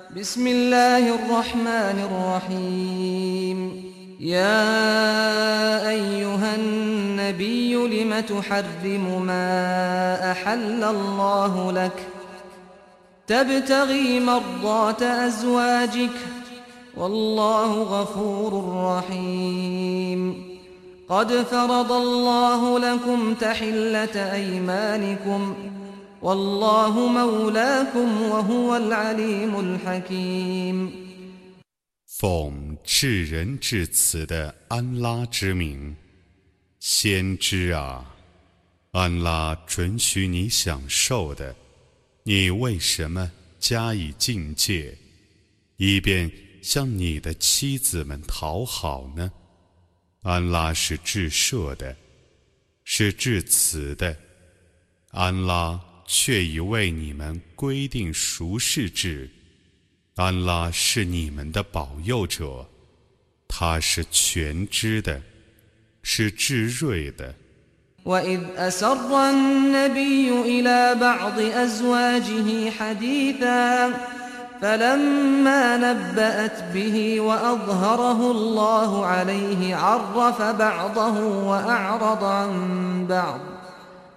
بسم الله الرحمن الرحيم. يا أيها النبي لم تحرم ما أحل الله لك؟ تبتغي مرضات أزواجك. والله غفور رحيم. قد فرض الله لكم تحلة أيمانكم. 奉至仁至慈的安拉之名，先知啊，安拉准许你享受的，你为什么加以境界，以便向你的妻子们讨好呢？安拉是至赦的，是至慈的，安拉。却已为你们规定熟视制。安拉是你们的保佑者，他是全知的，是智睿的。وإذ أسر النبي إلى بعض أزواجه حديثا فلما نبأت به وأظهره الله عليه عرف بعضه وأعرض عن بعض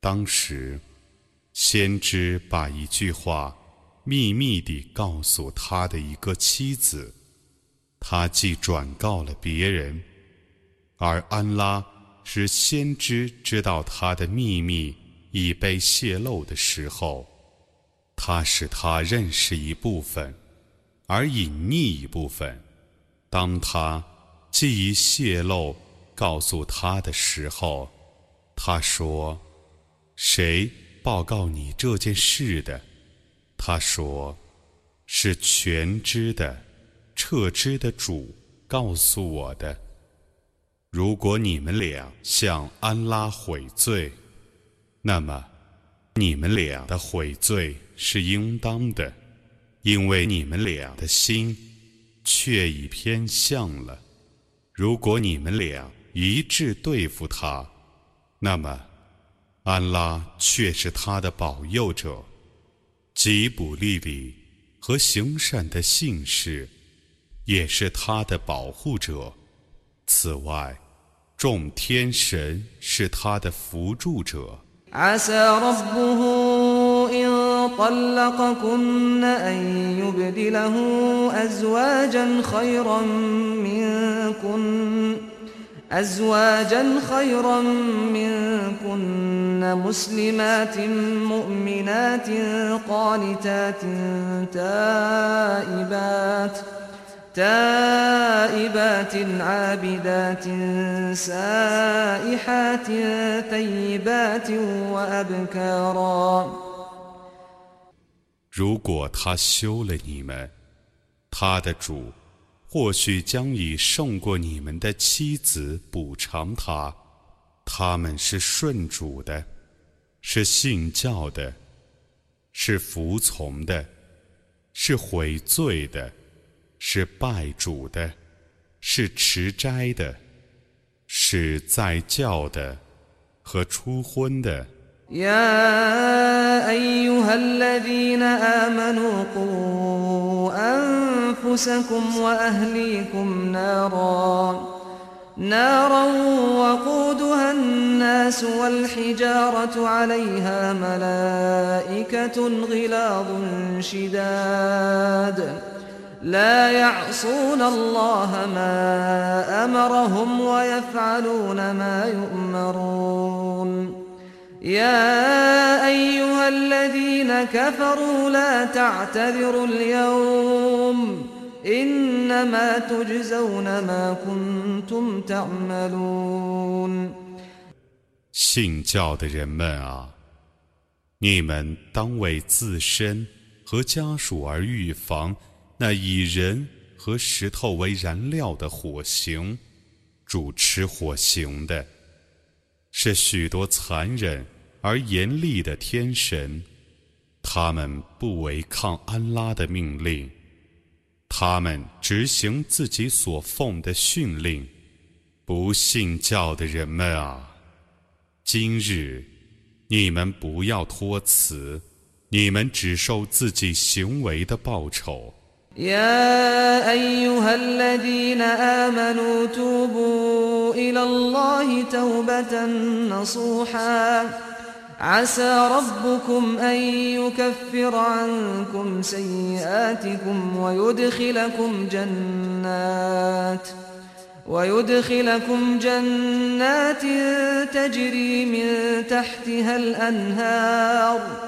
当时，先知把一句话秘密地告诉他的一个妻子，他既转告了别人，而安拉使先知知道他的秘密已被泄露的时候，他使他认识一部分，而隐匿一部分。当他既已泄露告诉他的时候，他说：“谁报告你这件事的？”他说：“是全知的、彻知的主告诉我的。”如果你们俩向安拉悔罪，那么你们俩的悔罪是应当的，因为你们俩的心。却已偏向了。如果你们俩一致对付他，那么安拉却是他的保佑者，吉卜利里和行善的信士也是他的保护者。此外，众天神是他的扶助者。طلقكن أن يبدله أزواجا خيرا منكن أزواجا خيرا منكن مسلمات مؤمنات قانتات تائبات تائبات عابدات سائحات ثيبات وأبكارا. 如果他休了你们，他的主或许将以胜过你们的妻子补偿他。他们是顺主的，是信教的，是服从的，是悔罪的，是拜主的，是持斋的，是在教的和出婚的。الذين آمنوا قوا أنفسكم وأهليكم نارا. نارا وقودها الناس والحجارة عليها ملائكة غلاظ شداد. لا يعصون الله ما أمرهم ويفعلون ما يؤمرون. يا أيها الذين كفروا لا تعتذروا اليوم إنما تجزون ما كنتم تعملون 信教的人们啊， 你们当为自身和家属而预防那以人和石头为燃料的火刑，主持火刑的 是许多残忍而严厉的天神，他们不违抗安拉的命令，他们执行自己所奉的训令。不信教的人们啊，今日你们不要托辞，你们只受自己行为的报酬。يا أيها الذين آمنوا توبوا إلى الله توبة نصوحا. عسى ربكم أن يكفر عنكم سيئاتكم ويدخلكم جنات ويدخلكم جنات تجري من تحتها الأنهار.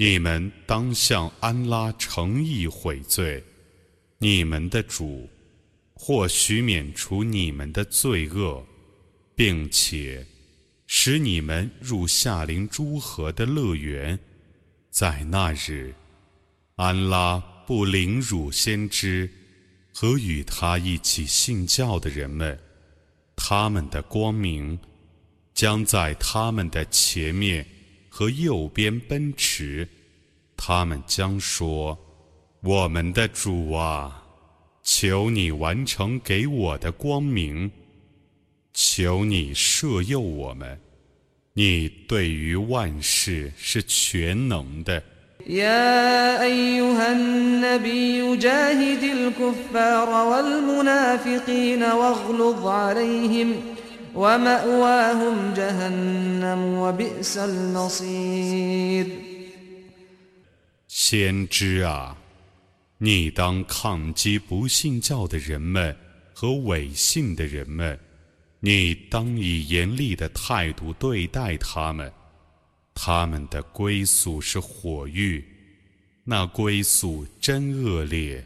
你们当向安拉诚意悔罪，你们的主或许免除你们的罪恶，并且使你们入夏林诸河的乐园。在那日，安拉不凌辱先知和与他一起信教的人们，他们的光明将在他们的前面。和右边奔驰，他们将说：“我们的主啊，求你完成给我的光明，求你赦宥我们，你对于万事是全能的。” ومأواهم جهنم وبئس المصير 先知啊，你当抗击不信教的人们和伪信的人们，你当以严厉的态度对待他们，他们的归宿是火狱，那归宿真恶劣。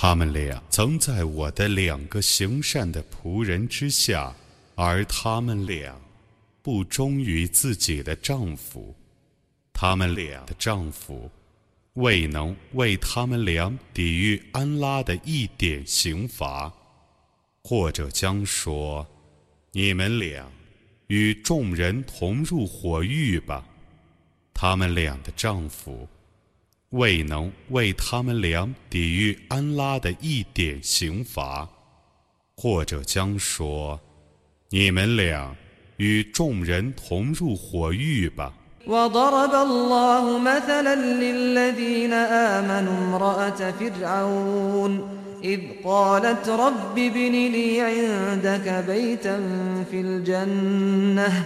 他们俩曾在我的两个行善的仆人之下，而他们俩不忠于自己的丈夫，他们俩的丈夫未能为他们俩抵御安拉的一点刑罚，或者将说：“你们俩与众人同入火狱吧。”他们俩的丈夫。未能为他们俩抵御安拉的一点刑罚，或者将说：“你们俩与众人同入火狱吧。” وضرب الله مثلا للذين آمنوا امرأة فرعون إذ قالت رب ابن لي عندك بيتا في الجنة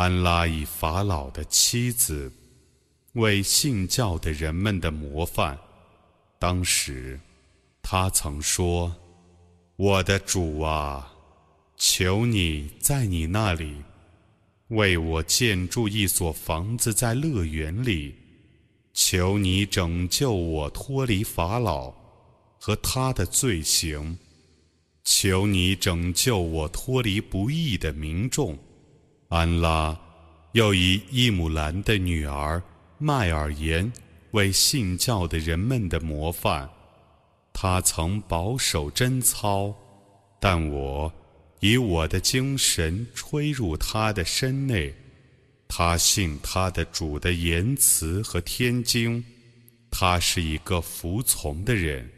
安拉以法老的妻子为信教的人们的模范。当时，他曾说：“我的主啊，求你在你那里为我建筑一所房子在乐园里，求你拯救我脱离法老和他的罪行。”求你拯救我脱离不义的民众。安拉又以伊姆兰的女儿麦尔言为信教的人们的模范。他曾保守贞操，但我以我的精神吹入他的身内。他信他的主的言辞和天经，他是一个服从的人。